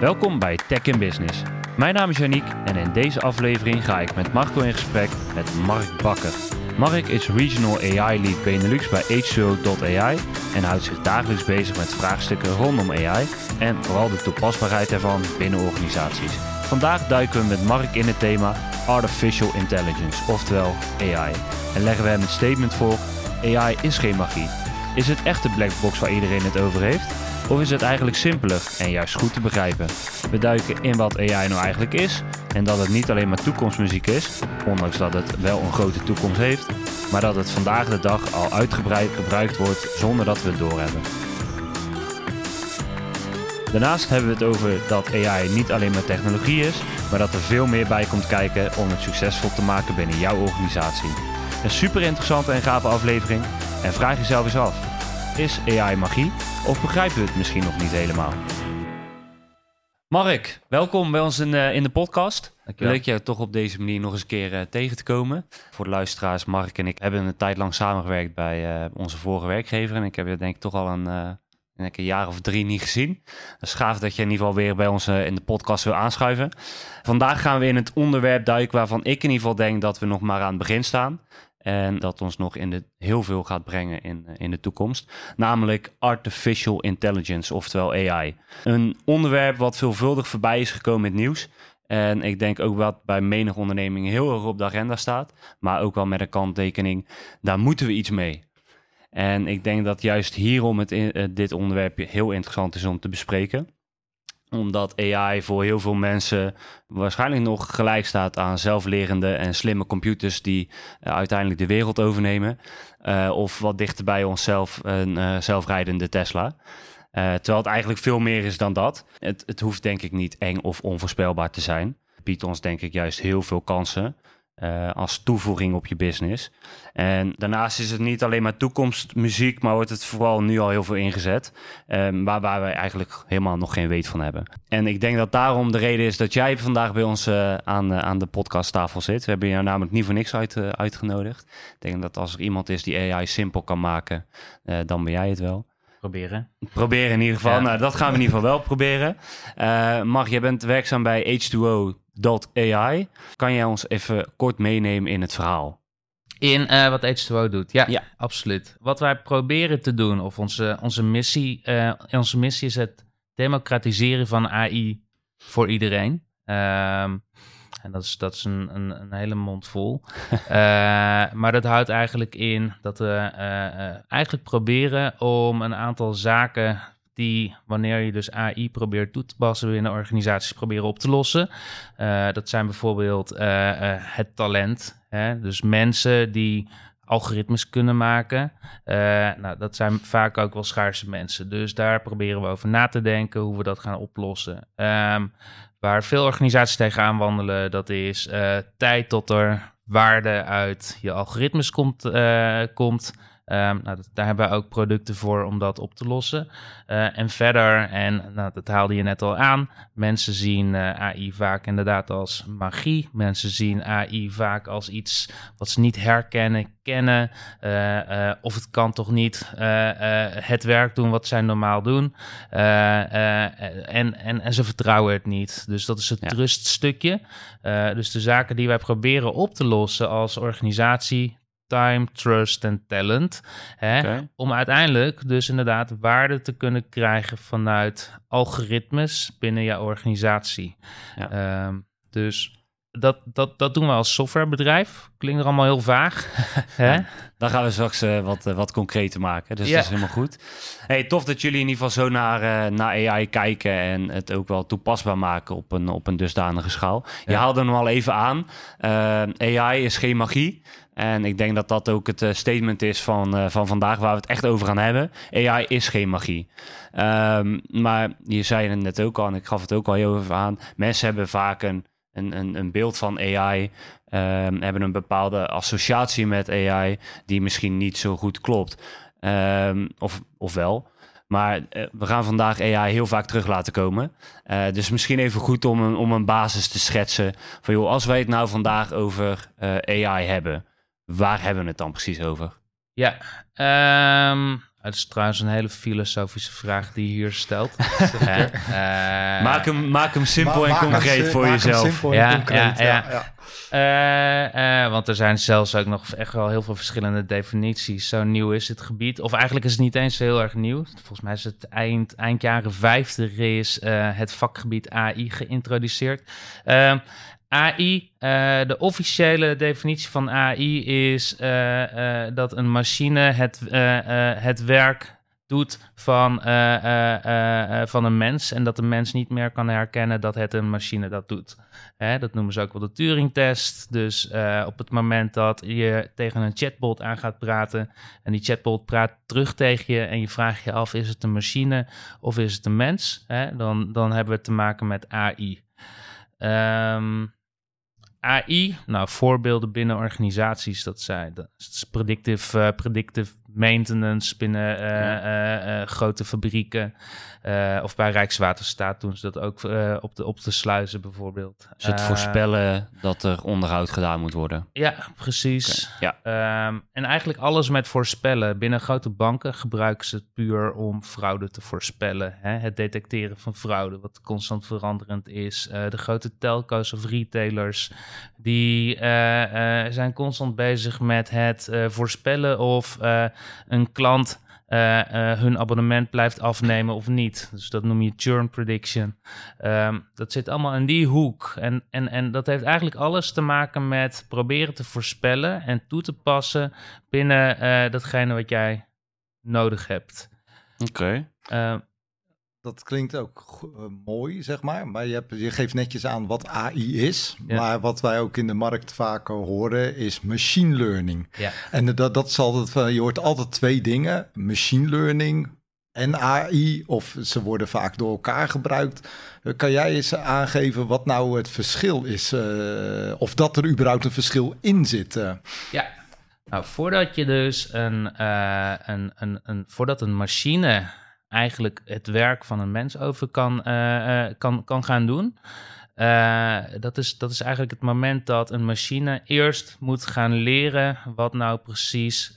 Welkom bij Tech in Business. Mijn naam is Janiek en in deze aflevering ga ik met Marco in gesprek met Mark Bakker. Mark is Regional AI Lead Benelux bij H2O.ai en houdt zich dagelijks bezig met vraagstukken rondom AI en vooral de toepasbaarheid ervan binnen organisaties. Vandaag duiken we met Mark in het thema Artificial Intelligence, oftewel AI. En leggen we hem het statement voor: AI is geen magie. Is het echt de blackbox waar iedereen het over heeft? Of is het eigenlijk simpeler en juist goed te begrijpen? We duiken in wat AI nou eigenlijk is en dat het niet alleen maar toekomstmuziek is, ondanks dat het wel een grote toekomst heeft, maar dat het vandaag de dag al uitgebreid gebruikt wordt zonder dat we het doorhebben. Daarnaast hebben we het over dat AI niet alleen maar technologie is, maar dat er veel meer bij komt kijken om het succesvol te maken binnen jouw organisatie. Een super interessante en gave aflevering en vraag jezelf eens af: is AI magie of begrijpen we het misschien nog niet helemaal? Mark, welkom bij ons in, uh, in de podcast. Dankjewel. Leuk je toch op deze manier nog eens een keer uh, tegen te komen. Voor de luisteraars, Mark en ik hebben een tijd lang samengewerkt bij uh, onze vorige werkgever. En ik heb je denk ik toch al een, een jaar of drie niet gezien. Is gaaf dat je in ieder geval weer bij ons in de podcast wil aanschuiven. Vandaag gaan we in het onderwerp duiken waarvan ik in ieder geval denk dat we nog maar aan het begin staan. En dat ons nog in de, heel veel gaat brengen in, in de toekomst. Namelijk artificial intelligence, oftewel AI. Een onderwerp wat veelvuldig voorbij is gekomen in het nieuws. En ik denk ook wat bij menig onderneming heel erg op de agenda staat. Maar ook wel met een kanttekening, daar moeten we iets mee. En ik denk dat juist hierom het, dit onderwerp heel interessant is om te bespreken omdat AI voor heel veel mensen waarschijnlijk nog gelijk staat aan zelflerende en slimme computers die uh, uiteindelijk de wereld overnemen. Uh, of wat dichter bij onszelf een uh, zelfrijdende Tesla. terwijl het eigenlijk veel meer is dan dat. Het, het hoeft denk ik niet eng of onvoorspelbaar te zijn. Het biedt ons denk ik juist heel veel kansen. Uh, als toevoeging op je business. En daarnaast is het niet alleen maar toekomstmuziek, maar wordt het vooral nu al heel veel ingezet. Um, waar, waar wij eigenlijk helemaal nog geen weet van hebben. En ik denk dat daarom de reden is dat jij vandaag bij ons uh, aan, uh, aan de podcasttafel zit. We hebben jou namelijk niet voor niks uit, uitgenodigd. Ik denk dat als er iemand is die AI simpel kan maken, dan ben jij het wel. Proberen. Proberen in ieder geval. Ja. Nou, dat gaan we in ieder geval wel proberen. Mark, jij bent werkzaam bij H2O AI. Kan jij ons even kort meenemen in het verhaal? In uh, wat H2O doet, ja, ja, absoluut. Wat wij proberen te doen, of onze, onze, missie, uh, onze missie is het democratiseren van AI voor iedereen. Um, en dat is, dat is een, een, een hele mond vol. uh, maar dat houdt eigenlijk in dat we eigenlijk proberen om een aantal zaken die wanneer je dus AI probeert toe te passen binnen organisaties proberen op te lossen. Uh, dat zijn bijvoorbeeld uh, uh, het talent. Hè? Dus mensen die algoritmes kunnen maken. nou, dat zijn vaak ook wel schaarse mensen. Dus daar proberen we over na te denken hoe we dat gaan oplossen. Um, waar veel organisaties tegenaan wandelen, dat is tijd tot er waarde uit je algoritmes komt. komt. Um, nou, dat, daar hebben we ook producten voor om dat op te lossen. Uh, en verder, en nou, dat haalde je net al aan, mensen zien uh, AI vaak inderdaad als magie. Mensen zien AI vaak als iets wat ze niet herkennen, kennen. Uh, of het kan toch niet het werk doen wat zij normaal doen. en, en, en ze vertrouwen het niet. Dus dat is het ja. truststukje. dus de zaken die wij proberen op te lossen als organisatie time, trust en talent. Hè? Okay. Om uiteindelijk dus inderdaad waarde te kunnen krijgen vanuit algoritmes binnen je organisatie. Ja. Um, dus dat, dat, dat doen we als softwarebedrijf. Klinkt er allemaal heel vaag. Hè? Ja, dan gaan we straks uh, wat, uh, wat concreter maken. Dus ja. dat is helemaal goed. Hey, tof dat jullie in ieder geval zo naar, uh, naar AI kijken en het ook wel toepasbaar maken op een, op een dusdanige schaal. Je haalde hem al even aan. AI is geen magie. En ik denk dat dat ook het uh, statement is van, uh, van vandaag waar we het echt over gaan hebben. AI is geen magie. Um, maar je zei het net ook al, en ik gaf het ook al heel even aan. Mensen hebben vaak een, een, een, beeld van AI, um, hebben een bepaalde associatie met AI die misschien niet zo goed klopt. Um, of, of wel. Maar uh, we gaan vandaag AI heel vaak terug laten komen. Dus misschien even goed om een, om een basis te schetsen. Van joh, als wij het nou vandaag over AI hebben waar hebben we het dan precies over? Ja, um, Het is trouwens een hele filosofische vraag die je hier stelt. uh, maak, hem, maak hem simpel en concreet voor jezelf. ja, concreet, ja, ja, ja. Uh, want er zijn zelfs ook nog echt wel heel veel verschillende definities. Zo nieuw is het gebied. Of eigenlijk is het niet eens heel erg nieuw. Volgens mij is het eind, eind jaren 50 is het vakgebied AI geïntroduceerd. Ehm, AI, de officiële definitie van AI is dat een machine het, het werk doet van, van een mens en dat de mens niet meer kan herkennen dat het een machine dat doet. Hè, dat noemen ze ook wel de Turing-test. Dus op het moment dat je tegen een chatbot aan gaat praten en die chatbot praat terug tegen je en je vraagt je af is het een machine of is het een mens, hè, dan, dan hebben we te maken met AI. Um, AI, nou voorbeelden binnen organisaties, dat zijn dat is predictive, uh, predictive maintenance binnen uh, uh, grote fabrieken. of bij Rijkswaterstaat doen ze dat ook op, de, op de sluizen bijvoorbeeld. Dus het voorspellen dat er onderhoud gedaan moet worden. Ja, precies. Ja. Um, en eigenlijk alles met voorspellen. Binnen grote banken gebruiken ze het puur om fraude te voorspellen. Hè? Het detecteren van fraude, wat constant veranderend is. de grote telco's of retailers, die zijn constant bezig met het voorspellen of een klant uh, uh, hun abonnement blijft afnemen of niet. Dus dat noem je churn prediction. Um, dat zit allemaal in die hoek. En, en, en dat heeft eigenlijk alles te maken met proberen te voorspellen en toe te passen binnen uh, datgene wat jij nodig hebt. Oké. Okay dat klinkt ook uh, mooi, zeg maar. Maar je, hebt, je geeft netjes aan wat AI is. Maar wat wij ook in de markt vaak horen is machine learning. Ja. En dat, dat is altijd, je hoort altijd twee dingen. Machine learning en AI, of ze worden vaak door elkaar gebruikt. Uh, kan jij eens aangeven wat nou het verschil is? Uh, of dat er überhaupt een verschil in zit? Ja, nou voordat je dus een, een, een, een, voordat een machine eigenlijk het werk van een mens over kan, uh, kan, kan gaan doen. Uh, dat, is, dat is eigenlijk het moment dat een machine eerst moet gaan leren wat nou precies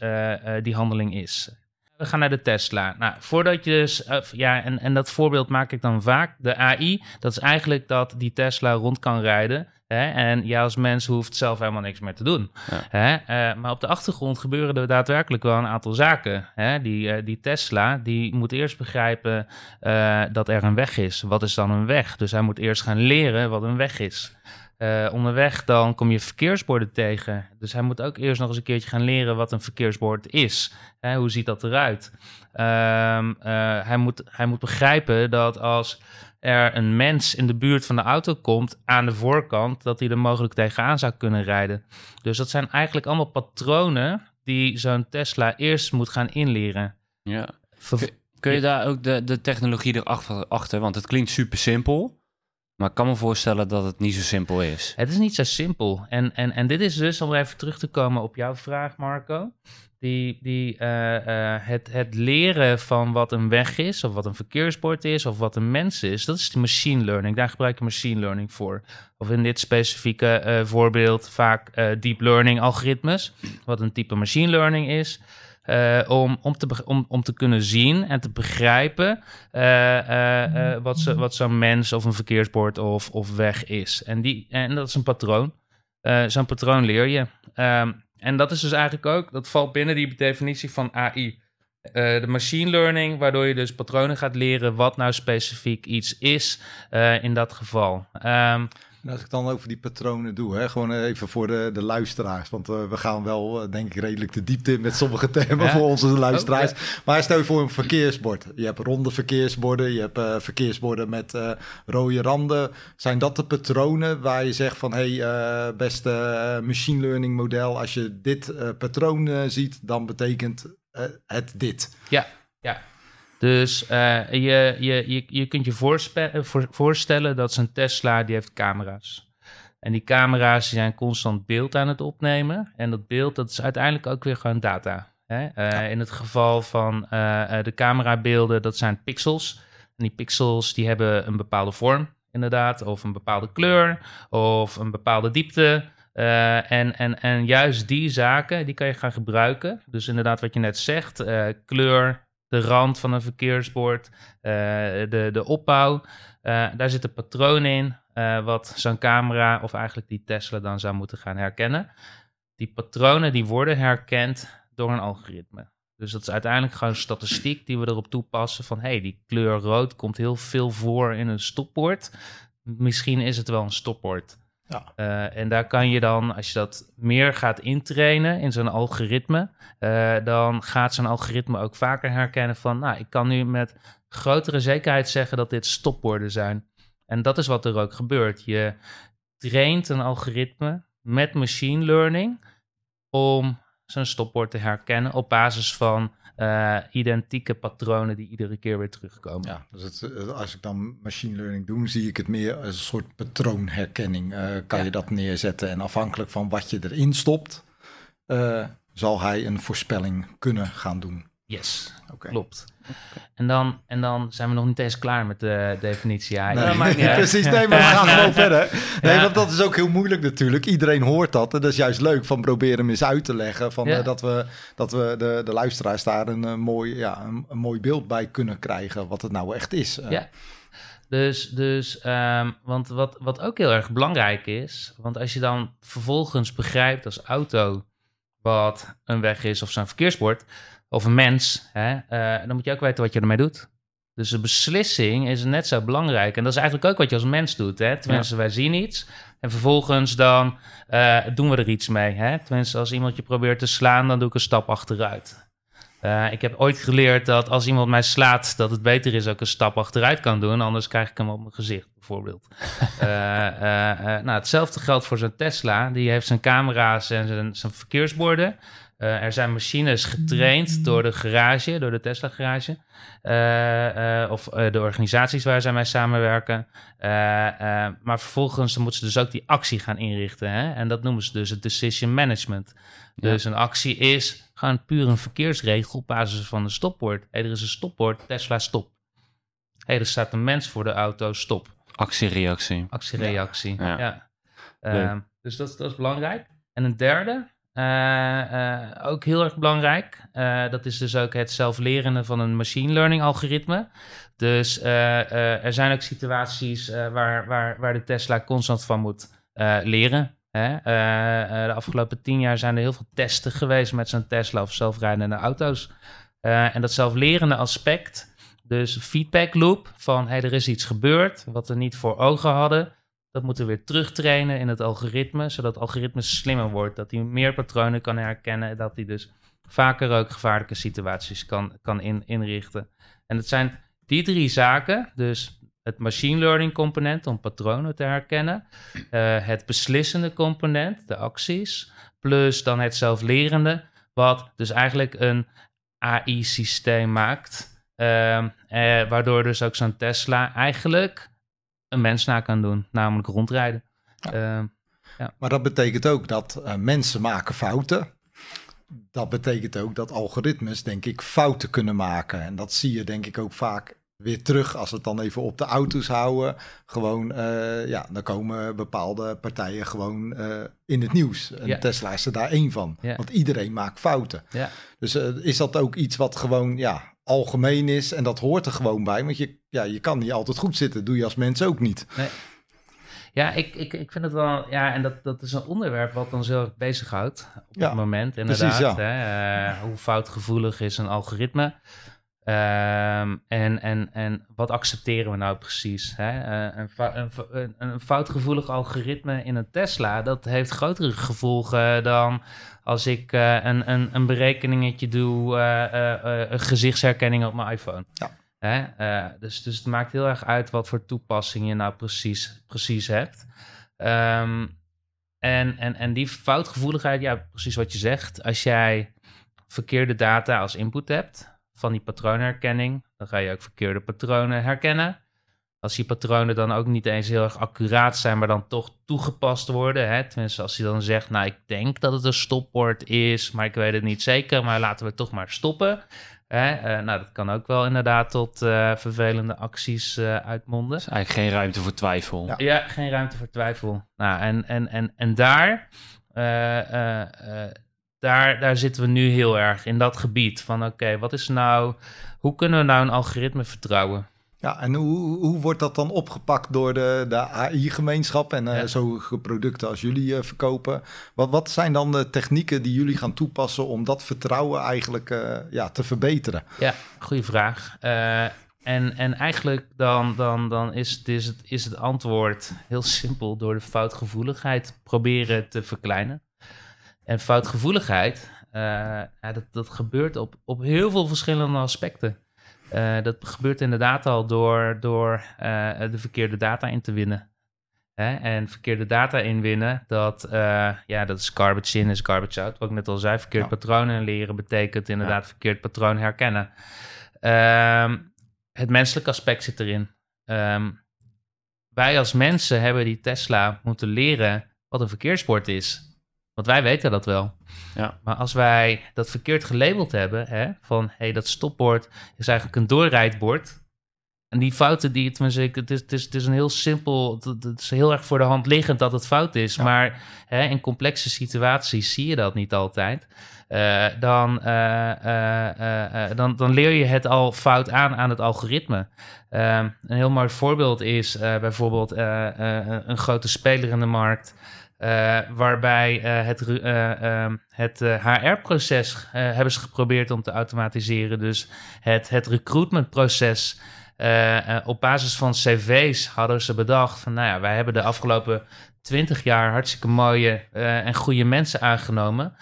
die handeling is. We gaan naar de Tesla. Nou, voordat je dus, ja, en, en dat voorbeeld maak ik dan vaak. De AI, dat is eigenlijk dat die Tesla rond kan rijden Hè? En jij als mens hoeft zelf helemaal niks meer te doen. Hè? Uh, maar op de achtergrond gebeuren er daadwerkelijk wel een aantal zaken. Hè? Die, uh, die Tesla, die moet eerst begrijpen uh, dat er een weg is. Wat is dan een weg? Dus hij moet eerst gaan leren wat een weg is. onderweg dan kom je verkeersborden tegen. Dus hij moet ook eerst nog eens een keertje gaan leren wat een verkeersbord is. Hè? Hoe ziet dat eruit? Ehm, hij, moet, hij moet begrijpen dat als er een mens in de buurt van de auto komt aan de voorkant, dat hij er mogelijk tegenaan zou kunnen rijden. Dus dat zijn eigenlijk allemaal patronen die zo'n Tesla eerst moet gaan inleren. Ja. kun, je daar ook de, de technologie erachter, achter, want het klinkt super simpel. Maar ik kan me voorstellen dat het niet zo simpel is. Het is niet zo simpel. En, en, en dit is dus, om even terug te komen op jouw vraag, Marco die, die uh, uh, het, het leren van wat een weg is, of wat een verkeersbord is, of wat een mens is, dat is de machine learning. Daar gebruik je machine learning voor. Of in dit specifieke uh, voorbeeld vaak deep learning algoritmes, wat een type machine learning is. om, om, te, om, om te kunnen zien en te begrijpen wat, zo, wat zo'n mens of een verkeersbord of, of weg is. En, die, en dat is een patroon. zo'n patroon leer je. Um, en dat is dus eigenlijk ook, dat valt binnen die definitie van AI. Eh, de machine learning, waardoor je dus patronen gaat leren wat nou specifiek iets is uh, in dat geval. Um, als ik dan over die patronen doe, hè, gewoon even voor de, de luisteraars. Want uh, we gaan wel, uh, denk ik, redelijk de diepte in met sommige thema's voor onze luisteraars. Maar stel je voor een verkeersbord. Je hebt ronde verkeersborden, je hebt uh, verkeersborden met rode randen. Zijn dat de patronen waar je zegt van... hé, hey, beste machine learning model, als je dit patroon ziet, dan betekent het dit? Ja, ja. Dus uh, je, je, je, je kunt je voor, voorstellen dat zo'n Tesla, die heeft camera's. En die camera's die zijn constant beeld aan het opnemen. En dat beeld, dat is uiteindelijk ook weer gewoon data. Hè? Uh, In het geval van uh, de camerabeelden, dat zijn pixels. En die pixels, die hebben een bepaalde vorm, inderdaad. Of een bepaalde kleur, of een bepaalde diepte. Uh, en, en, en juist die zaken, die kan je gaan gebruiken. Dus inderdaad wat je net zegt, kleur, de rand van een verkeersbord, de, de opbouw. daar zit een patroon in, wat zo'n camera of eigenlijk die Tesla dan zou moeten gaan herkennen. Die patronen die worden herkend door een algoritme. Dus dat is uiteindelijk gewoon statistiek die we erop toepassen van hey, die kleur rood komt heel veel voor in een stopbord. Misschien is het wel een stopbord. Ja. Uh, en daar kan je dan, als je dat meer gaat intrainen in zo'n algoritme, uh, dan gaat zo'n algoritme ook vaker herkennen van, nou, ik kan nu met grotere zekerheid zeggen dat dit stopborden zijn. En dat is wat er ook gebeurt. Je traint een algoritme met machine learning om zijn stopwoord te herkennen op basis van uh, identieke patronen die iedere keer weer terugkomen. Ja, dus het, eh, als ik dan machine learning doe, zie ik het meer als een soort patroonherkenning. Uh, kan je dat neerzetten en afhankelijk van wat je erin stopt, uh, zal hij een voorspelling kunnen gaan doen. Yes, okay. klopt. En, dan, en dan zijn we nog niet eens klaar met de definitie. Ja, nee. Precies, nee, maar we gaan gewoon verder. Nee, want dat is ook heel moeilijk natuurlijk. Iedereen hoort dat. En dat is juist leuk van proberen hem eens uit te leggen. Van, uh, dat we, dat we de, de luisteraars daar een, uh, mooi, ja, een, een, mooi beeld bij kunnen krijgen. Wat het nou echt is. Uh. Ja. Dus, dus um, want wat, wat ook heel erg belangrijk is. Want als je dan vervolgens begrijpt als auto wat een weg is of zo'n verkeersbord of een mens, hè, uh, dan moet je ook weten wat je ermee doet. Dus de beslissing is net zo belangrijk. En dat is eigenlijk ook wat je als mens doet. Hè? Tenminste, wij zien iets. En vervolgens dan uh, doen we er iets mee. Hè? Tenminste, als iemand je probeert te slaan, dan doe ik een stap achteruit. Uh, ik heb ooit geleerd dat als iemand mij slaat, dat het beter is dat ik een stap achteruit kan doen. Anders krijg ik hem op mijn gezicht, bijvoorbeeld. uh, nou, hetzelfde geldt voor zo'n Tesla. Die heeft zijn camera's en zijn, zijn verkeersborden. Uh, er zijn machines getraind door de garage, door de Tesla garage. Uh, uh, of de organisaties waar zij mee samenwerken. maar vervolgens moeten ze dus ook die actie gaan inrichten. Hè? En dat noemen ze dus het decision management. Dus een actie is gewoon puur een verkeersregel op basis van een stopwoord. Hey, er is een stopwoord, Tesla stop. hey, er staat een mens voor de auto, stop. Actie-reactie. Actie-reactie, ja. ja. Ehm, dus dat, dat is belangrijk. En een derde, ook heel erg belangrijk. Uh, dat is dus ook het zelflerende van een machine learning algoritme. Dus er zijn ook situaties waar, waar, waar de Tesla constant van moet leren. Hè? de afgelopen tien jaar zijn er heel veel testen geweest met zo'n Tesla of zelfrijdende auto's. en dat zelflerende aspect, dus feedback loop van hey, er is iets gebeurd wat we niet voor ogen hadden. Dat moeten we weer terugtrainen in het algoritme, zodat het algoritme slimmer wordt. Dat hij meer patronen kan herkennen. Dat hij dus vaker ook gevaarlijke situaties kan, kan in, inrichten. En het zijn die drie zaken, dus het machine learning component om patronen te herkennen, uh, het beslissende component, de acties, plus dan het zelflerende, wat dus eigenlijk een AI-systeem maakt, uh, eh, waardoor dus ook zo'n Tesla eigenlijk een mens na kan doen, namelijk rondrijden. Ja. Uh, ja. Maar dat betekent ook dat uh, mensen maken fouten. Dat betekent ook dat algoritmes, denk ik, fouten kunnen maken. En dat zie je, denk ik, ook vaak weer terug als we het dan even op de auto's houden. Gewoon, uh, ja, dan komen bepaalde partijen gewoon uh, in het nieuws. En. Tesla is er daar één van. Want iedereen maakt fouten. Ja. Dus uh, is dat ook iets wat gewoon, ja, algemeen is en dat hoort er gewoon bij. Want je, ja, je kan niet altijd goed zitten, doe je als mens ook niet. Nee. Ja, ik, ik, ik vind het wel, ja, en dat, dat is een onderwerp wat heel erg bezighoudt op ja, het moment, inderdaad. Precies, ja. hè, uh, hoe foutgevoelig is een algoritme? Um, en, en, en wat accepteren we nou precies? Hè? Uh, een, een, een, foutgevoelig algoritme in een Tesla, dat heeft grotere gevolgen dan als ik uh, een, een, een berekeningetje doe, uh, een gezichtsherkenning op mijn iPhone. Ja. Hè? dus, dus het maakt heel erg uit wat voor toepassing je nou precies, precies hebt. Um, en, en, en die foutgevoeligheid, ja, precies wat je zegt. Als jij verkeerde data als input hebt, van die patroonherkenning. Dan ga je ook verkeerde patronen herkennen. Als die patronen dan ook niet eens heel erg accuraat zijn, maar dan toch toegepast worden. Hè? Tenminste, als hij dan zegt, nou ik denk dat het een stopwoord is, maar ik weet het niet zeker, maar laten we toch maar stoppen. Hè? Uh, nou, dat kan ook wel inderdaad tot uh, vervelende acties uh, uitmonden. Dus eigenlijk geen ruimte voor twijfel. Ja, ja geen ruimte voor twijfel. Nou, en, en, en, en daar daar, daar zitten we nu heel erg in dat gebied van oké, wat is nou, hoe kunnen we nou een algoritme vertrouwen? Ja, en hoe, hoe wordt dat dan opgepakt door de, de AI-gemeenschap en uh, zo producten als jullie uh, verkopen? Wat, wat zijn dan de technieken die jullie gaan toepassen om dat vertrouwen eigenlijk uh, ja, te verbeteren? Ja, goede vraag. en, en eigenlijk dan, dan, dan is, is, het, is het antwoord heel simpel door de foutgevoeligheid proberen te verkleinen. En foutgevoeligheid, ja, dat, dat gebeurt op, op heel veel verschillende aspecten. Uh, dat gebeurt inderdaad al door, door uh, de verkeerde data in te winnen. Hè? En verkeerde data inwinnen, dat, uh, ja, dat is garbage in, is garbage out. Wat ik net al zei, verkeerd ja. patronen leren betekent inderdaad ja. verkeerd patroon herkennen. Um, het menselijke aspect zit erin. Um, wij als mensen hebben die Tesla moeten leren wat een verkeersbord is. Want wij weten dat wel. Ja. Maar als wij dat verkeerd gelabeld hebben, hè, van hé, hey, dat stopbord is eigenlijk een doorrijdbord. En die fouten die, tenminste, het is, het is, het is een heel simpel, het is heel erg voor de hand liggend dat het fout is. Maar hè, in complexe situaties zie je dat niet altijd. Uh, dan, uh, dan, dan leer je het al fout aan aan het algoritme. een heel mooi voorbeeld is bijvoorbeeld een grote speler in de markt. Uh, waarbij uh, het, uh, het HR-proces hebben ze geprobeerd om te automatiseren. Dus het, het recruitmentproces. op basis van cv's hadden ze bedacht van, nou ja, wij hebben de afgelopen twintig jaar hartstikke mooie en goede mensen aangenomen.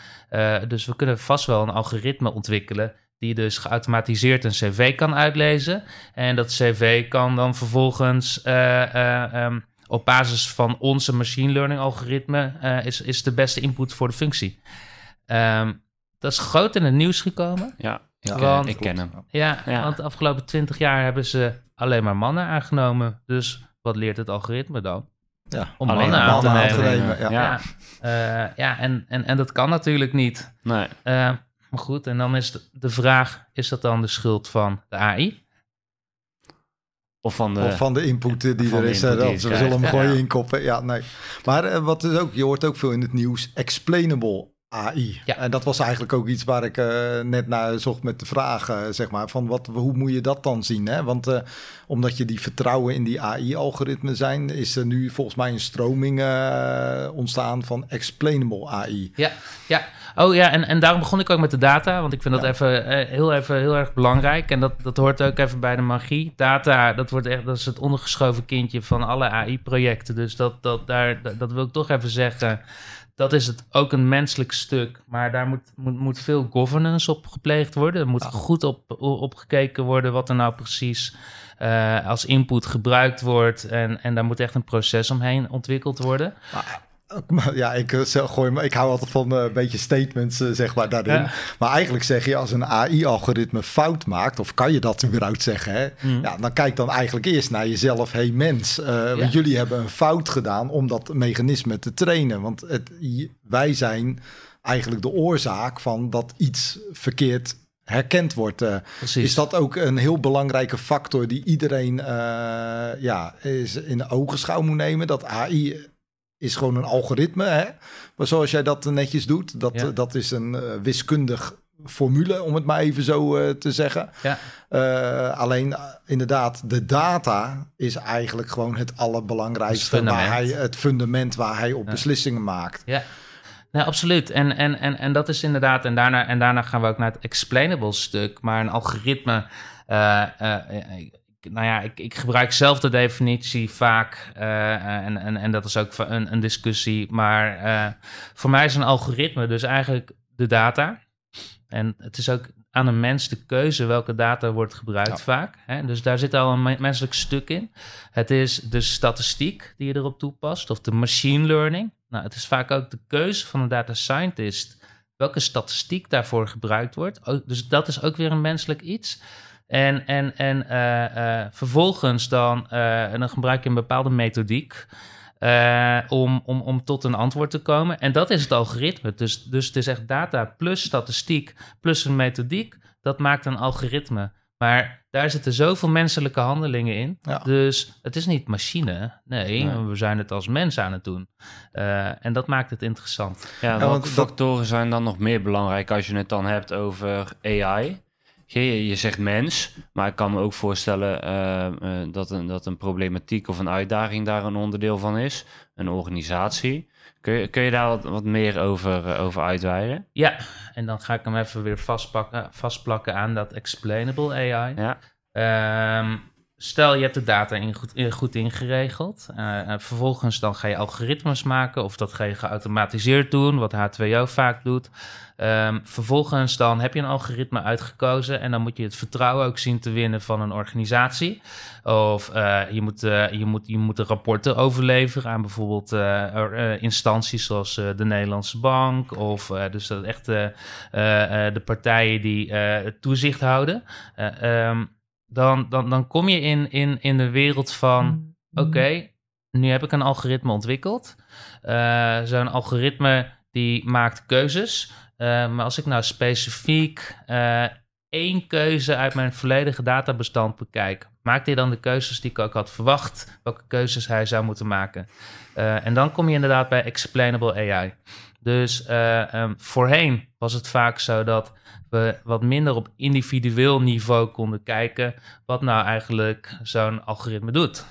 dus we kunnen vast wel een algoritme ontwikkelen die dus geautomatiseerd een cv kan uitlezen. En dat cv kan dan vervolgens um, op basis van onze machine learning algoritme uh, is, is de beste input voor de functie. Um, dat is groot in het nieuws gekomen. Ja, want, ik ken hem. Ja, ja, want de afgelopen twintig jaar hebben ze alleen maar mannen aangenomen. Dus wat leert het algoritme dan? Ja, om mannen, aan, te nemen. Te nemen ja, ja. Uh, ja en, en, en dat kan natuurlijk niet. Nee. Uh, maar goed, en dan is de, de vraag: is dat dan de schuld van de AI? Of van de, of van de input die er is. Dat, we zullen hem gewoon ja. inkoppen. Ja, nee. Maar uh, wat is ook, je hoort ook veel in het nieuws, explainable AI. Ja. En dat was eigenlijk ook iets waar ik uh, net naar zocht met de vraag, uh, zeg maar, van wat, hoe moet je dat dan zien? Hè? Want uh, omdat je die vertrouwen in die AI-algoritmen zijn, is er nu volgens mij een stroming ontstaan van explainable AI. Ja, ja. Oh ja, en, en daarom begon ik ook met de data, want ik vind dat ja. even, heel, even heel erg belangrijk. En dat, dat hoort ook even bij de magie. Data, dat, wordt echt, dat is het ondergeschoven kindje van alle AI-projecten. Dus dat, dat, daar, dat, dat wil ik toch even zeggen dat is het ook een menselijk stuk. Maar daar moet, moet, moet veel governance op gepleegd worden. Er moet goed op, op gekeken worden wat er nou precies uh, als input gebruikt wordt. En, en daar moet echt een proces omheen ontwikkeld worden. Maar Ja, ik, eh, gooi, ik hou altijd van eh, een beetje statements, uh, zeg maar, daarin. Maar eigenlijk zeg je, als een AI-algoritme fout maakt, of kan je dat überhaupt zeggen, hè? Mm. Ja, dan kijk dan eigenlijk eerst naar jezelf. hey, mens, uh, jullie hebben een fout gedaan om dat mechanisme te trainen. Want het, wij zijn eigenlijk de oorzaak van dat iets verkeerd herkend wordt. is dat ook een heel belangrijke factor die iedereen ja, is in de ogenschouw moet nemen? Dat AI is gewoon een algoritme. Hè? Maar zoals jij dat netjes doet, dat, dat is een uh, wiskundig formule, om het maar even zo uh, te zeggen. Ja. Uh, alleen inderdaad, de data is eigenlijk gewoon het allerbelangrijkste. Het waar hij, het fundament waar hij op ja. beslissingen maakt. Ja. Nou, absoluut. En, en, en, en dat is inderdaad, en daarna, en daarna gaan we ook naar het explainable stuk. Maar een algoritme, nou ja, ik, ik, gebruik zelf de definitie vaak. Uh, en, en, en dat is ook een, een discussie. Maar uh, voor mij is een algoritme dus eigenlijk de data. En het is ook aan een mens de keuze welke data wordt gebruikt vaak. Hè? Dus daar zit al een menselijk stuk in. Het is de statistiek die je erop toepast, of de machine learning. Nou, het is vaak ook de keuze van een data scientist welke statistiek daarvoor gebruikt wordt. Dus dat is ook weer een menselijk iets. En, en, en uh, uh, vervolgens dan, uh, dan gebruik je een bepaalde methodiek om, om, om tot een antwoord te komen. En dat is het algoritme. Dus, dus het is echt data plus statistiek plus een methodiek. Dat maakt een algoritme. Maar daar zitten zoveel menselijke handelingen in. Dus het is niet machine. Nee, we zijn het als mens aan het doen. Uh, en dat maakt het interessant. Ja, welke factoren zijn dan nog meer belangrijk als je het dan hebt over AI? Je, je zegt mens, maar ik kan me ook voorstellen uh, uh, dat, een, dat een problematiek of een uitdaging daar een onderdeel van is. Een organisatie. Kun je, kun je daar wat, wat meer over, uh, over uitweiden? Ja, en dan ga ik hem even weer vastpakken, vastplakken aan dat explainable AI. Ja. Um, stel je hebt de data in goed, goed ingeregeld. Uh, vervolgens dan ga je algoritmes maken of dat ga je geautomatiseerd doen, wat H2O vaak doet. Um, vervolgens dan heb je een algoritme uitgekozen en dan moet je het vertrouwen ook zien te winnen van een organisatie. Of uh, je, moet, uh, je, moet, je moet de rapporten overleveren aan bijvoorbeeld instanties zoals de Nederlandse Bank of dus dat echt de partijen die toezicht houden. Um, dan, dan, dan kom je in, in, in de wereld van: mm-hmm. oké, nu heb ik een algoritme ontwikkeld. Uh, Zo'n algoritme die maakt keuzes. Uh, maar als ik nou specifiek uh, één keuze uit mijn volledige databestand bekijk, maakt hij dan de keuzes die ik ook had verwacht, welke keuzes hij zou moeten maken? en dan kom je inderdaad bij explainable AI. Dus um, voorheen was het vaak zo dat we wat minder op individueel niveau konden kijken wat nou eigenlijk zo'n algoritme doet.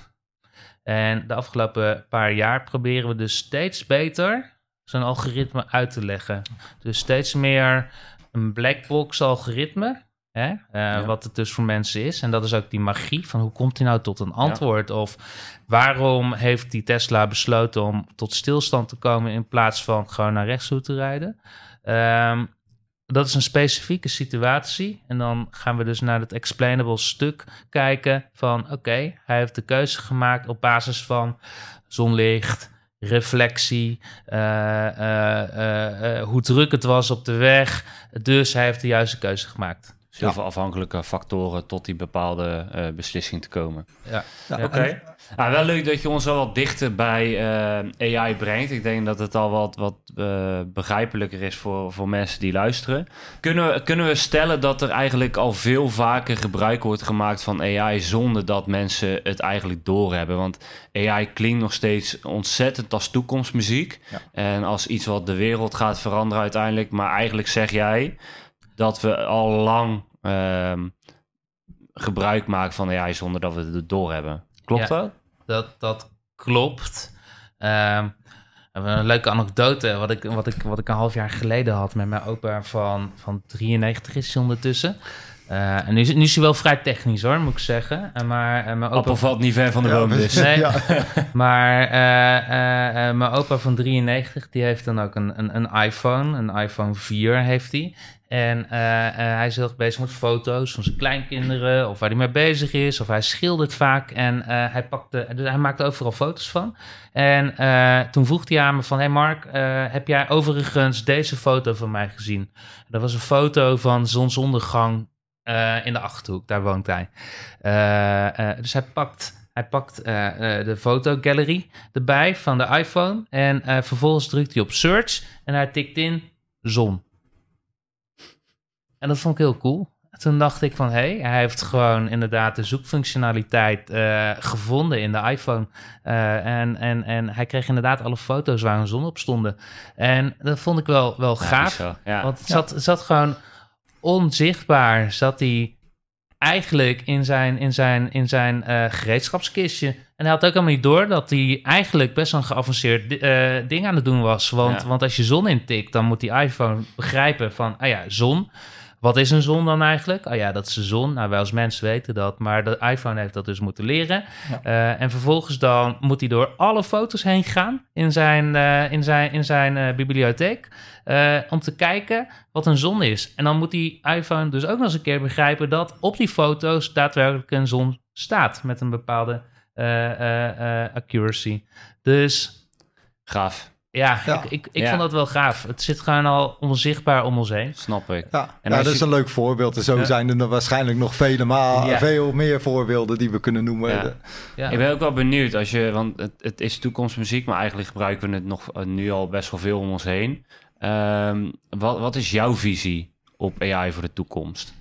En de afgelopen paar jaar proberen we dus steeds beter zo'n algoritme uit te leggen. Dus steeds meer een blackbox algoritme. Hè? Uh, Wat het dus voor mensen is. En dat is ook die magie van hoe komt hij nou tot een antwoord? Of waarom heeft die Tesla besloten om tot stilstand te komen in plaats van gewoon naar rechts toe te rijden? Um, dat is een specifieke situatie. En dan gaan we dus naar het explainable stuk kijken van oké, hij heeft de keuze gemaakt op basis van zonlicht, reflectie, uh, uh, hoe druk het was op de weg. Dus hij heeft de juiste keuze gemaakt. Dus heel veel afhankelijke factoren tot die bepaalde beslissing te komen. Ja, ja oké. Nou, wel leuk dat je ons al wat dichter bij uh, AI brengt. Ik denk dat het al wat, wat uh, begrijpelijker is voor, voor mensen die luisteren. Kunnen we, kunnen we stellen dat er eigenlijk al veel vaker gebruik wordt gemaakt van AI zonder dat mensen het eigenlijk doorhebben? Want AI klinkt nog steeds ontzettend als toekomstmuziek. En als iets wat de wereld gaat veranderen uiteindelijk. Maar eigenlijk zeg jij dat we al lang uh, gebruik maken van AI zonder dat we het doorhebben. Klopt dat? Dat, dat klopt. Uh, een leuke anekdote, wat ik, wat, ik, wat ik een half jaar geleden had met mijn opa van, van 93 is ondertussen. Uh, en nu is, nu is hij wel vrij technisch hoor, moet ik zeggen. Uh, maar, uh, mijn opa valt niet ver van de boom dus. Nee, maar mijn opa van 93, die heeft dan ook een, een, een iPhone. Een iPhone 4 heeft hij. En uh, uh, hij is heel bezig met foto's van zijn kleinkinderen, of waar hij mee bezig is, of hij schildert vaak. En uh, hij, pakte, dus hij maakte overal foto's van. En toen vroeg hij aan me van, hey Mark, heb jij overigens deze foto van mij gezien? Dat was een foto van zonsondergang in de Achterhoek, daar woont hij. dus hij pakt, hij pakt de fotogallery erbij van de iPhone en vervolgens drukt hij op search en hij tikt in zon. En dat vond ik heel cool. Toen dacht ik van, hé, hey, hij heeft gewoon inderdaad de zoekfunctionaliteit uh, gevonden in de iPhone. Uh, en, en, en hij kreeg inderdaad alle foto's waar een zon op stonden. En dat vond ik wel, wel gaaf. Ja. Want het zat, zat gewoon onzichtbaar, zat hij eigenlijk in zijn, in zijn, in zijn uh, gereedschapskistje. En hij had ook helemaal niet door dat hij eigenlijk best wel een geavanceerd ding aan het doen was. Want, want als je zon intikt, dan moet die iPhone begrijpen van, ah ja, zon... Wat is een zon dan eigenlijk? Oh ja, dat is de zon. Nou, wij als mensen weten dat, maar de iPhone heeft dat dus moeten leren. Uh, en vervolgens dan moet hij door alle foto's heen gaan in zijn, uh, in zijn, in zijn uh, bibliotheek. om te kijken wat een zon is. En dan moet die iPhone dus ook nog eens een keer begrijpen dat op die foto's daadwerkelijk een zon staat. Met een bepaalde accuracy. Dus. Gaaf. Ja, ik, ik, ik vond dat wel gaaf. Het zit gewoon al onzichtbaar om ons heen. Snap ik. Ja, en dat is een leuk voorbeeld. En zo zijn er waarschijnlijk nog vele maar veel meer voorbeelden die we kunnen noemen. Ik ben ook wel benieuwd, als je, want het, het is toekomstmuziek, maar eigenlijk gebruiken we het nog eh, nu al best wel veel om ons heen. Um, wat, wat is jouw visie op AI voor de toekomst?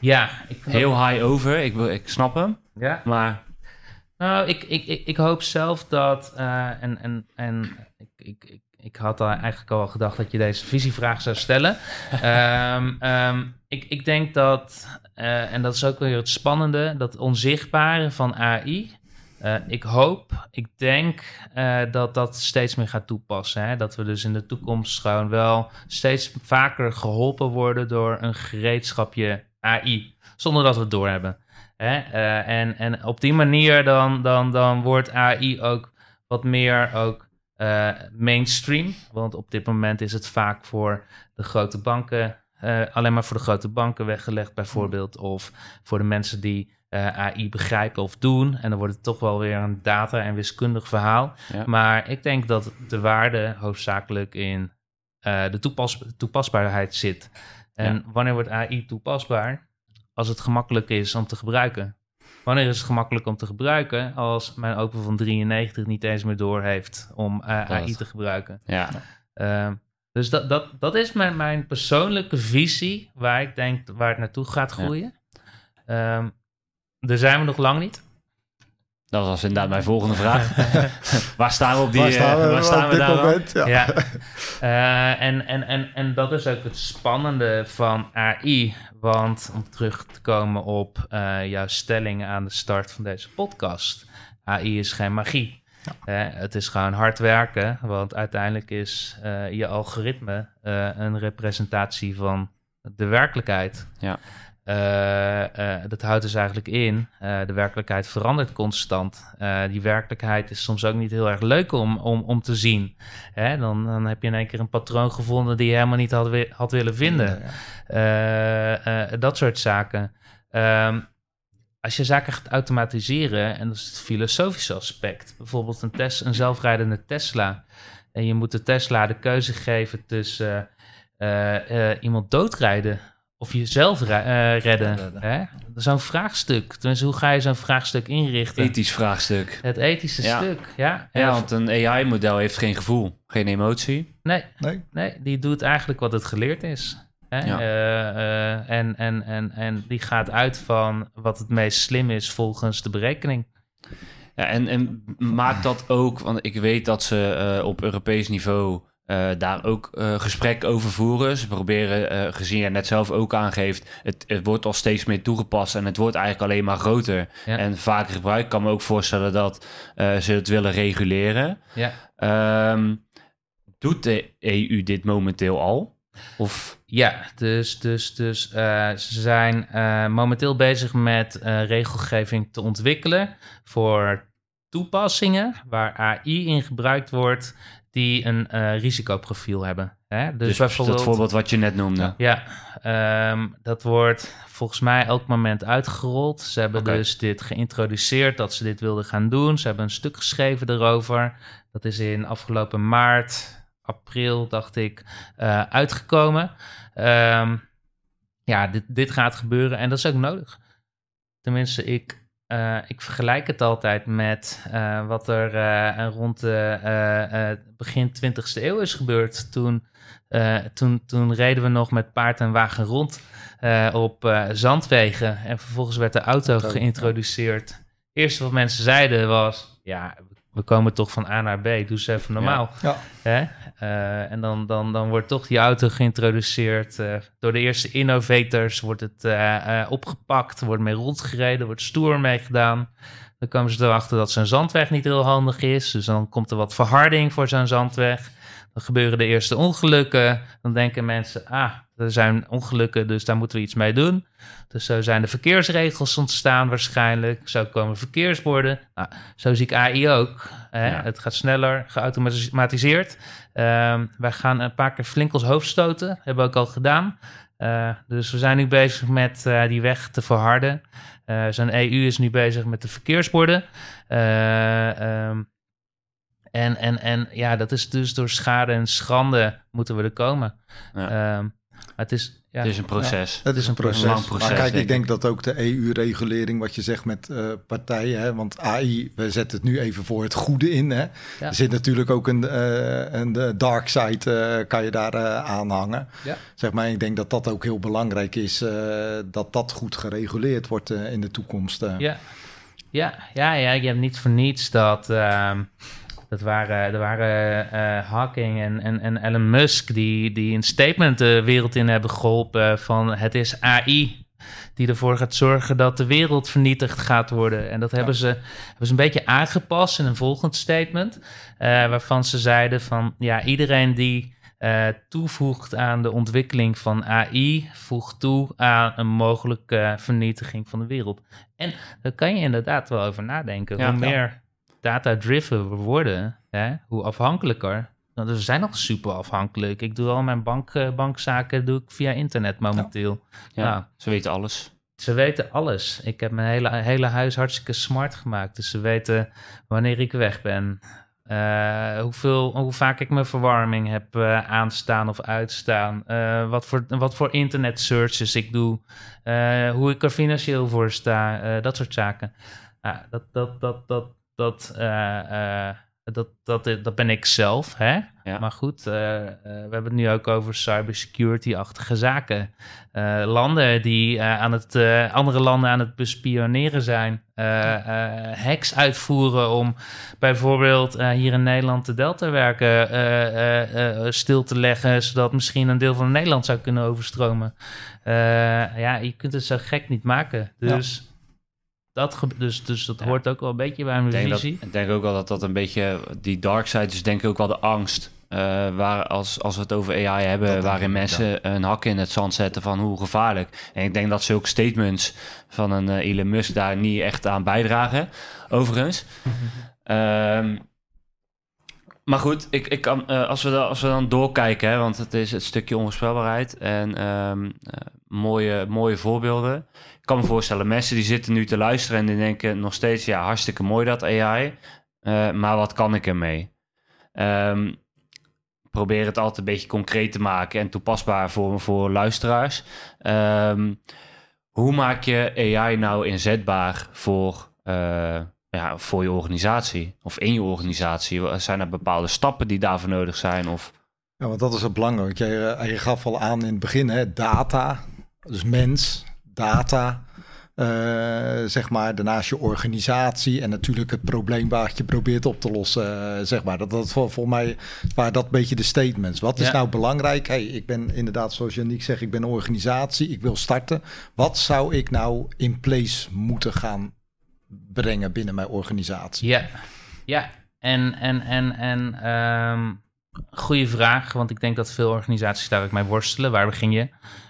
Ja. Ik Heel high over, ik, ik snap hem. Ja. Maar... Nou, ik, ik, ik, ik hoop zelf dat... Uh, en en, en ik, ik, ik, had eigenlijk al gedacht dat je deze visievraag zou stellen. um, um, ik, ik denk dat, uh, en dat is ook weer het spannende, dat onzichtbare van AI... Uh, ik hoop, ik denk uh, dat dat steeds meer gaat toepassen. Hè? Dat we dus in de toekomst gewoon wel steeds vaker geholpen worden door een gereedschapje AI, zonder dat we het doorhebben. Hè? Uh, en, en op die manier dan, dan, dan wordt AI ook wat meer ook mainstream. Want op dit moment is het vaak voor de grote banken, alleen maar voor de grote banken weggelegd bijvoorbeeld. Of voor de mensen die uh, AI begrijpen of doen. En dan wordt het toch wel weer een data- en wiskundig verhaal. Maar ik denk dat de waarde hoofdzakelijk in de toepas toepasbaarheid zit. En wanneer wordt AI toepasbaar? Als het gemakkelijk is om te gebruiken. Wanneer is het gemakkelijk om te gebruiken? Als mijn open van 93 niet eens meer door heeft om uh, AI te gebruiken. Ja. Uh, dus dat, dat, dat is mijn, mijn persoonlijke visie waar ik denk waar het naartoe gaat groeien. Ja. Um, daar zijn we nog lang niet. Dat was inderdaad mijn volgende vraag. waar staan we op die... Waar staan we, uh, waar staan we daar moment, ja. ja. Uh, en, en, en, en dat is ook het spannende van AI. Want om terug te komen op uh, jouw stelling aan de start van deze podcast. AI is geen magie. Ja. het is gewoon hard werken. Want uiteindelijk is je algoritme een representatie van de werkelijkheid. Ja. Uh, uh, dat houdt dus eigenlijk in, uh, de werkelijkheid verandert constant. die werkelijkheid is soms ook niet heel erg leuk om, om, om te zien. Hè? Dan, dan heb je in één keer een patroon gevonden die je helemaal niet had, had willen vinden. Dat soort zaken. Um, als je zaken gaat automatiseren, en dat is het filosofische aspect, bijvoorbeeld een, tes een zelfrijdende Tesla, en je moet de Tesla de keuze geven tussen iemand doodrijden of jezelf uh, redden. Hè? Zo'n vraagstuk. Tenminste, hoe ga je zo'n vraagstuk inrichten? Ethisch vraagstuk. Het ethische stuk, ja. Ja, want een AI-model heeft geen gevoel, geen emotie. Nee, nee, nee. die doet eigenlijk wat het geleerd is. Hè? Ja. Uh, uh, en, en, en, en die gaat uit van wat het meest slim is volgens de berekening. Ja, en, en maakt dat ook, want ik weet dat ze op Europees niveau uh, daar ook uh, gesprek over voeren. Ze proberen, uh, gezien je net zelf ook aangeeft, het, het, wordt al steeds meer toegepast en het wordt eigenlijk alleen maar groter ja. en vaker gebruikt. Ik kan me ook voorstellen dat ze het willen reguleren. Ja. Um, doet de EU dit momenteel al? Of? Ja, dus, dus, dus ze zijn momenteel bezig met regelgeving te ontwikkelen voor toepassingen waar AI in gebruikt wordt die een uh, risicoprofiel hebben. Hè? Dus, dus bijvoorbeeld dat voorbeeld wat je net noemde. Ja, um, dat wordt volgens mij elk moment uitgerold. Ze hebben okay. dus dit geïntroduceerd dat ze dit wilden gaan doen. Ze hebben een stuk geschreven erover. Dat is in afgelopen maart, april, dacht ik, uh, uitgekomen. Um, ja, dit, dit gaat gebeuren en dat is ook nodig. Tenminste, ik uh, ik vergelijk het altijd met uh, wat er uh, rond de begin 20e eeuw is gebeurd. Toen, toen, toen reden we nog met paard en wagen rond op zandwegen. En vervolgens werd de auto geïntroduceerd. Het eerste wat mensen zeiden was: ja, we komen toch van A naar B, doe eens even normaal. Ja. Hè? Uh, en dan, dan, dan wordt toch die auto geïntroduceerd. Uh, door de eerste innovators wordt het uh, opgepakt, wordt mee rondgereden, wordt stoer mee gedaan. Dan komen ze erachter dat zo'n zandweg niet heel handig is. Dus dan komt er wat verharding voor zo'n zandweg. Dan gebeuren de eerste ongelukken. Dan denken mensen, ah, er zijn ongelukken, dus daar moeten we iets mee doen. Dus zo zijn de verkeersregels ontstaan waarschijnlijk. Zo komen verkeersborden. Nou, zo zie ik AI ook. Hè? Ja. Het gaat sneller, geautomatiseerd. Uh, wij gaan een paar keer flink ons hoofd stoten. Hebben we ook al gedaan. Uh, dus we zijn nu bezig met uh, die weg te verharden. Uh, Zo'n EU is nu bezig met de verkeersborden. Um, en, en, en ja, dat is dus door schade en schande moeten we er komen. Ja. Um, het is, ja, het is een proces. het is een proces. Een lang proces. Maar kijk, ik denk dat ook de EU-regulering, wat je zegt met uh, partijen, hè, want AI, we zetten het nu even voor het goede in. Hè. Er zit natuurlijk ook een, uh, een dark side, uh, kan je daar aanhangen. Ja. Zeg maar, ik denk dat dat ook heel belangrijk is, dat dat goed gereguleerd wordt in de toekomst. Ja. Ja, ja, ja, je hebt niet voor niets dat. Dat waren, er waren uh, Hawking en, en, en Elon Musk die, die een statement de wereld in hebben geholpen van het is AI die ervoor gaat zorgen dat de wereld vernietigd gaat worden. En dat hebben, ze, hebben ze een beetje aangepast in een volgend statement, uh, waarvan ze zeiden van ja, iedereen die uh, toevoegt aan de ontwikkeling van AI, voegt toe aan een mogelijke vernietiging van de wereld. En daar kan je inderdaad wel over nadenken. Hoe meer data-driven we worden, hè, hoe afhankelijker. Nou, we zijn nog super afhankelijk. Ik doe al mijn bank, uh, bankzaken doe ik via internet momenteel. Ja, ja, ze weten alles. Ze weten alles. Ik heb mijn hele, hele huis hartstikke smart gemaakt. Dus ze weten wanneer ik weg ben. Uh, hoeveel, hoe vaak ik mijn verwarming heb uh, aanstaan of uitstaan. Uh, wat, voor, wat voor internet searches ik doe. hoe ik er financieel voor sta. dat soort zaken. dat, dat, dat, dat, dat, dat, dat, dat ben ik zelf. Hè? Maar goed, we hebben het nu ook over cybersecurity-achtige zaken. landen die aan het, andere landen aan het bespioneren zijn. hacks uitvoeren om bijvoorbeeld hier in Nederland de Delta-werken stil te leggen. Zodat misschien een deel van Nederland zou kunnen overstromen. ja, je kunt het zo gek niet maken. Dus... Dat dus, dus dat hoort ook wel een beetje bij mijn denk visie. Dat, ik denk ook wel dat dat een beetje die dark side is, denk ik ook wel de angst. Uh, waar als, als we het over AI hebben, waarin mensen een hak in het zand zetten van hoe gevaarlijk. En ik denk dat zulke statements van een uh, Elon Musk daar niet echt aan bijdragen, overigens. um, maar goed, ik, ik kan, uh, als, we dan, als we dan doorkijken, hè, want het is het stukje onvoorspelbaarheid en um, mooie, mooie voorbeelden kan me voorstellen, mensen die zitten nu te luisteren en die denken nog steeds, ja, hartstikke mooi dat AI, eh, maar wat kan ik ermee? Um, probeer het altijd een beetje concreet te maken en toepasbaar voor, voor luisteraars. Um, hoe maak je AI nou inzetbaar voor, ja, voor je organisatie of in je organisatie? Zijn er bepaalde stappen die daarvoor nodig zijn? Of... Ja, want dat is het belangrijk. Je, je gaf al aan in het begin, hè, data, dus mens, data. Uh, zeg maar, daarnaast je organisatie en natuurlijk het probleem waar je probeert op te lossen, uh, zeg maar. Dat, dat voor, voor mij waren dat een beetje de statements. Wat is nou belangrijk? Hey, ik ben inderdaad, zoals Janiek zegt, ik ben een organisatie, ik wil starten. Wat zou ik nou in place moeten gaan brengen binnen mijn organisatie? Ja, ja. En, en, en, en um Goeie vraag, want ik denk dat veel organisaties daar ook mee worstelen. Waar begin je?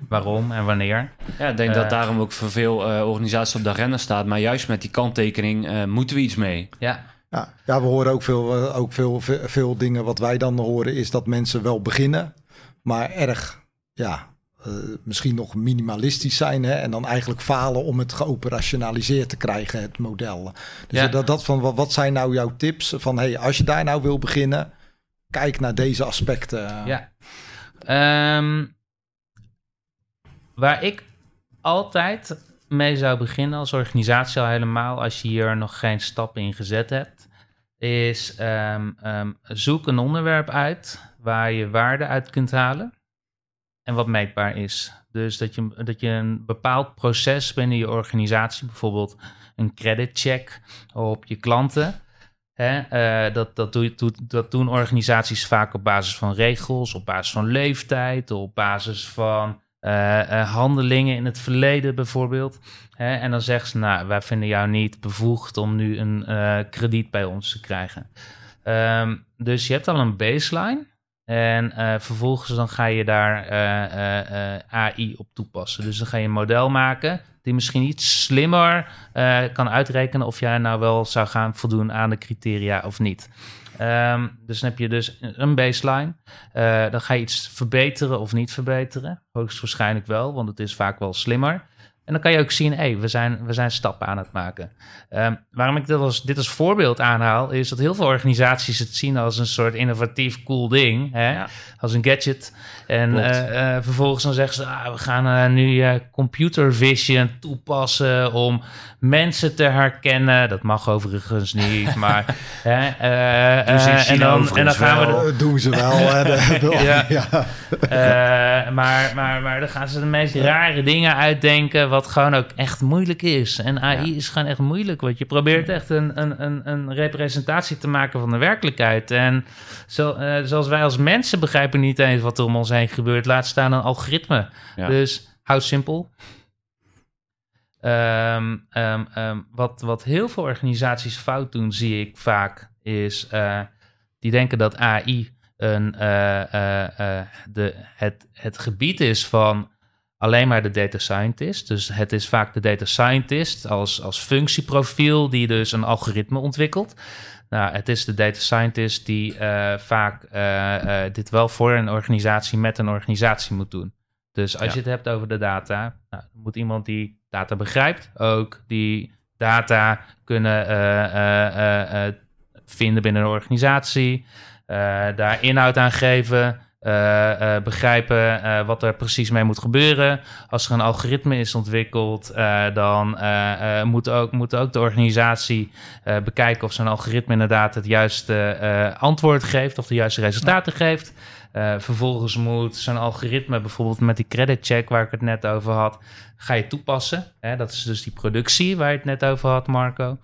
Waarom en wanneer? Ja, ik denk dat eh, daarom ook voor veel uh, organisaties op de agenda staat. Maar juist met die kanttekening uh, moeten we iets mee. Ja. Ja, ja we horen ook, veel, ook veel, veel, veel dingen. Wat wij dan horen is dat mensen wel beginnen, maar erg, ja, misschien nog minimalistisch zijn. Hè, en dan eigenlijk falen om het geoperationaliseerd te krijgen, het model. Dus ja. dat, dat van wat, wat zijn nou jouw tips? Van hey, als je daar nou wil beginnen kijk naar deze aspecten. Ja. Um, waar ik altijd mee zou beginnen als organisatie al helemaal, als je hier nog geen stap in gezet hebt, is um, um, zoek een onderwerp uit waar je waarde uit kunt halen en wat meetbaar is. Dus dat je, dat je een bepaald proces binnen je organisatie, bijvoorbeeld een credit check op je klanten, Hè, uh, dat, dat, doe, dat doen organisaties vaak op basis van regels, op basis van leeftijd, op basis van uh, uh, handelingen in het verleden bijvoorbeeld. Hè, en dan zeggen ze, nou, wij vinden jou niet bevoegd om nu een krediet bij ons te krijgen. Um, dus je hebt al een baseline. En vervolgens dan ga je daar AI op toepassen. Dus dan ga je een model maken die misschien iets slimmer kan uitrekenen of jij nou wel zou gaan voldoen aan de criteria of niet. Um, dus dan heb je dus een baseline. Dan ga je iets verbeteren of niet verbeteren. Hoogstwaarschijnlijk wel, want het is vaak wel slimmer. En dan kan je ook zien, hé, hey, we, zijn, we zijn stappen aan het maken. Um, waarom ik dit als, dit als voorbeeld aanhaal, is dat heel veel organisaties het zien als een soort innovatief cool ding. Hè? Als een gadget. En uh, uh, vervolgens dan zeggen ze, ah, we gaan uh, nu computer vision toepassen om mensen te herkennen. Dat mag overigens niet, maar... hè, en, dan, en dan gaan we... Dat doen ze wel. ja. ja. maar, maar, maar dan gaan ze de meest rare dingen uitdenken wat gewoon ook echt moeilijk is. En AI is gewoon echt moeilijk, want je probeert echt een, een, een, een representatie te maken van de werkelijkheid. En zo, uh, zoals wij als mensen begrijpen niet eens wat er om ons heen gebeurt, laat staan een algoritme. Dus hou simpel. Um, um, um, wat, wat heel veel organisaties fout doen, zie ik vaak, is uh, die denken dat AI een, uh, de, het, het gebied is van alleen maar de data scientist. Dus het is vaak de data scientist als, als functieprofiel die dus een algoritme ontwikkelt. Nou, het is de data scientist die uh, vaak uh, uh, dit wel voor een organisatie met een organisatie moet doen. Dus als je het hebt over de data, nou, moet iemand die data begrijpt ook die data kunnen vinden binnen een organisatie, daar inhoud aan geven. Uh, uh, begrijpen uh, wat er precies mee moet gebeuren. Als er een algoritme is ontwikkeld, dan moet, ook, moet ook de organisatie bekijken of zo'n algoritme inderdaad het juiste antwoord geeft of de juiste resultaten geeft. vervolgens moet zo'n algoritme, bijvoorbeeld met die credit check waar ik het net over had, ga je toepassen. Hè? Dat is dus die productie waar je het net over had, Marco.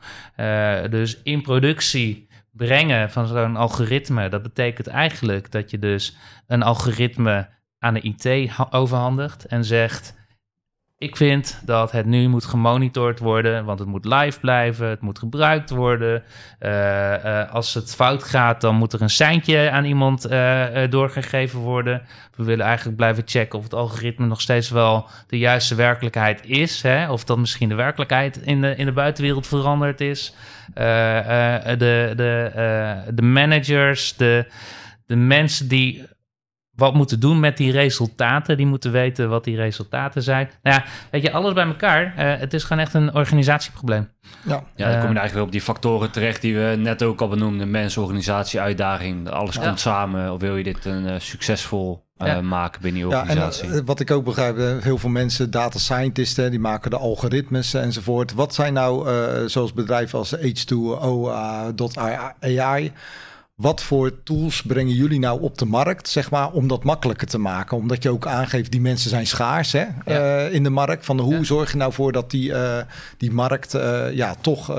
dus in productie brengen van zo'n algoritme, dat betekent eigenlijk dat je dus een algoritme aan de IT overhandigt en zegt: Ik vind dat het nu moet gemonitord worden, want het moet live blijven, het moet gebruikt worden. Uh, uh, als het fout gaat, dan moet er een seintje aan iemand uh, doorgegeven worden. We willen eigenlijk blijven checken of het algoritme nog steeds wel de juiste werkelijkheid is, hè? of dat misschien de werkelijkheid in de, in de buitenwereld veranderd is. de, de, de managers, de, de mensen die wat moeten doen met die resultaten. Die moeten weten wat die resultaten zijn. Nou ja, weet je, alles bij elkaar. Uh, het is gewoon echt een organisatieprobleem. Ja, ja dan kom je eigenlijk op die factoren terecht die we net ook al benoemden. Mens, organisatie, uitdaging. Alles komt samen. Of wil je dit een uh, succesvol uh, maken binnen je organisatie. Ja, en, wat ik ook begrijp, heel veel mensen, data scientisten, die maken de algoritmes enzovoort. Wat zijn nou, zoals bedrijven als H2O.ai, wat voor tools brengen jullie nou op de markt, zeg maar, om dat makkelijker te maken? Omdat je ook aangeeft, die mensen zijn schaars hè, uh, in de markt. Van hoe zorg je nou voor dat die, uh, die markt uh, ja, toch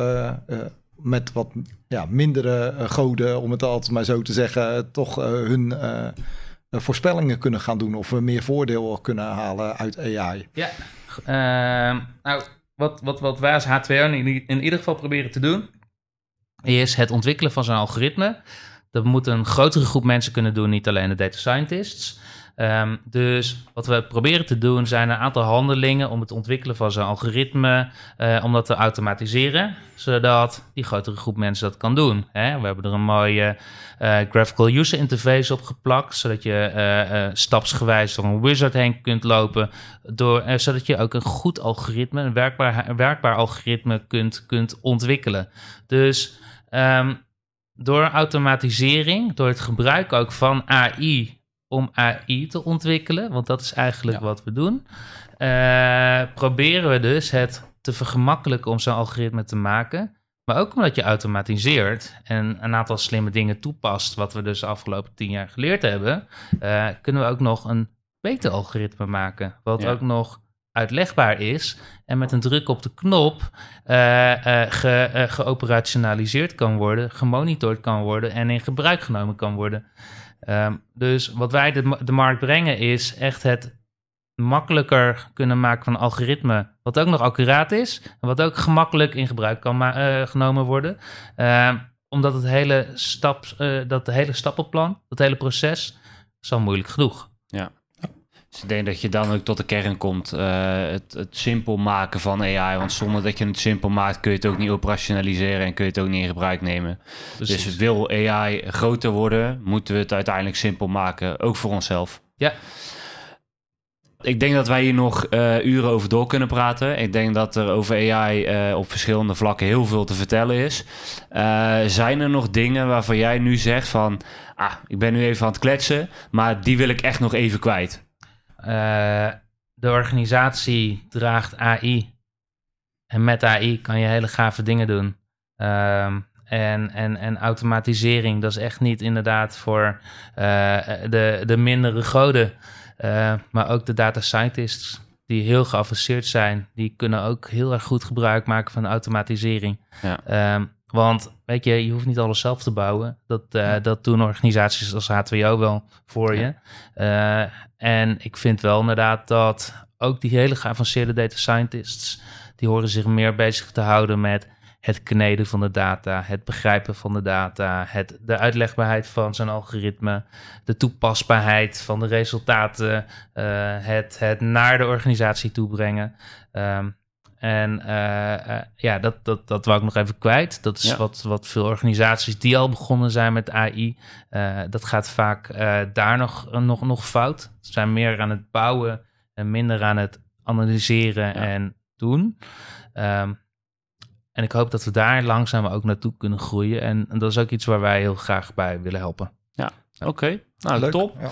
met wat ja, mindere goden, om het altijd maar zo te zeggen, toch hun voorspellingen kunnen gaan doen of we meer voordeel kunnen halen uit AI? Ja, ehm, nou, wat, wat, wat wij als H2O in, in ieder geval proberen te doen, is het ontwikkelen van zo'n algoritme. Dat moet een grotere groep mensen kunnen doen, niet alleen de data scientists. Um, dus wat we proberen te doen zijn een aantal handelingen om het ontwikkelen van zo'n algoritme, uh, om dat te automatiseren, zodat die grotere groep mensen dat kan doen. Hè? We hebben er een mooie uh, graphical user interface op geplakt, zodat je uh, stapsgewijs door een wizard heen kunt lopen, door, zodat je ook een goed algoritme, een werkbaar, werkbaar algoritme kunt, kunt ontwikkelen. Dus Um, door automatisering, door het gebruik ook van AI om AI te ontwikkelen, want dat is eigenlijk wat we doen, uh, proberen we dus het te vergemakkelijken om zo'n algoritme te maken. Maar ook omdat je automatiseert en een aantal slimme dingen toepast, wat we dus de afgelopen tien jaar geleerd hebben, uh, kunnen we ook nog een beter algoritme maken. Wat ook nog uitlegbaar is en met een druk op de knop uh, ge, uh, geoperationaliseerd kan worden, gemonitord kan worden en in gebruik genomen kan worden. Um, dus wat wij de, de, markt brengen is echt het makkelijker kunnen maken van algoritme, wat ook nog accuraat is en wat ook gemakkelijk in gebruik kan genomen worden. Ehm, omdat het hele, stap, dat hele stappenplan, dat hele proces, is al moeilijk genoeg. Dus ik denk dat je dan ook tot de kern komt. Uh, het, het, simpel maken van AI. Want zonder dat je het simpel maakt, kun je het ook niet operationaliseren en kun je het ook niet in gebruik nemen. Precies. Dus wil AI groter worden, moeten we het uiteindelijk simpel maken. Ook voor onszelf. Ja. Ik denk dat wij hier nog uh, uren over door kunnen praten. Ik denk dat er over AI uh, op verschillende vlakken heel veel te vertellen is. Uh, zijn er nog dingen waarvan jij nu zegt van... Ah, ik ben nu even aan het kletsen, maar die wil ik echt nog even kwijt? De organisatie draagt AI. En met AI kan je hele gave dingen doen. Ehm, en, en, en automatisering, dat is echt niet inderdaad voor de, de mindere goden. Uh, maar ook de data scientists, die heel geavanceerd zijn, die kunnen ook heel erg goed gebruik maken van automatisering. Ja. Um, want weet je, je hoeft niet alles zelf te bouwen. Dat, uh, dat doen organisaties als HTWO wel voor je. En ik vind wel inderdaad dat ook die hele geavanceerde data scientists, die horen zich meer bezig te houden met het kneden van de data, het begrijpen van de data, het, de uitlegbaarheid van zijn algoritme, de toepasbaarheid van de resultaten, uh, het, het naar de organisatie toebrengen. Um, en uh, uh, ja, dat, dat, dat wou ik nog even kwijt. Dat is wat, wat veel organisaties die al begonnen zijn met AI, dat gaat vaak daar nog, nog, nog fout. Ze zijn meer aan het bouwen en minder aan het analyseren ja. en doen. Um, en ik hoop dat we daar langzaam ook naartoe kunnen groeien. En, dat is ook iets waar wij heel graag bij willen helpen. Ja, oké. Nou, top. Ja.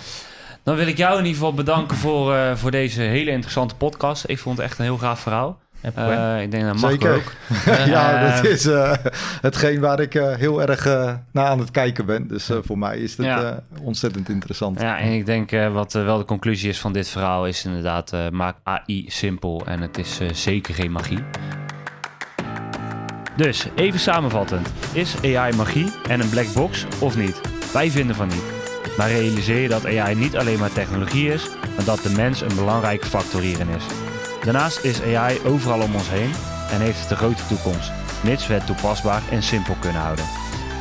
Dan wil ik jou in ieder geval bedanken voor, uh, voor deze hele interessante podcast. Ik vond het echt een heel gaaf verhaal. Uh, ik denk dat mag Zeker. ook. ja, eh, dat is uh, hetgeen waar ik heel erg naar aan het kijken ben. Dus voor mij is het ja. ontzettend interessant. Ja, en ik denk wat wel de conclusie is van dit verhaal... is inderdaad, maak AI simpel en het is zeker geen magie. Dus even samenvattend: is AI magie en een black box of niet? Wij vinden van niet. Maar realiseer je dat AI niet alleen maar technologie is, maar dat de mens een belangrijke factor hierin is. Daarnaast is AI overal om ons heen en heeft het een grote toekomst, mits we het toepasbaar en simpel kunnen houden.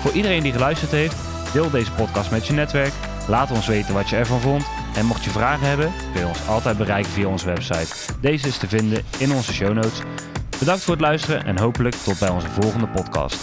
Voor iedereen die geluisterd heeft, deel deze podcast met je netwerk. Laat ons weten wat je ervan vond. En mocht je vragen hebben, kun je ons altijd bereiken via onze website. Deze is te vinden in onze show notes. Bedankt voor het luisteren en hopelijk tot bij onze volgende podcast.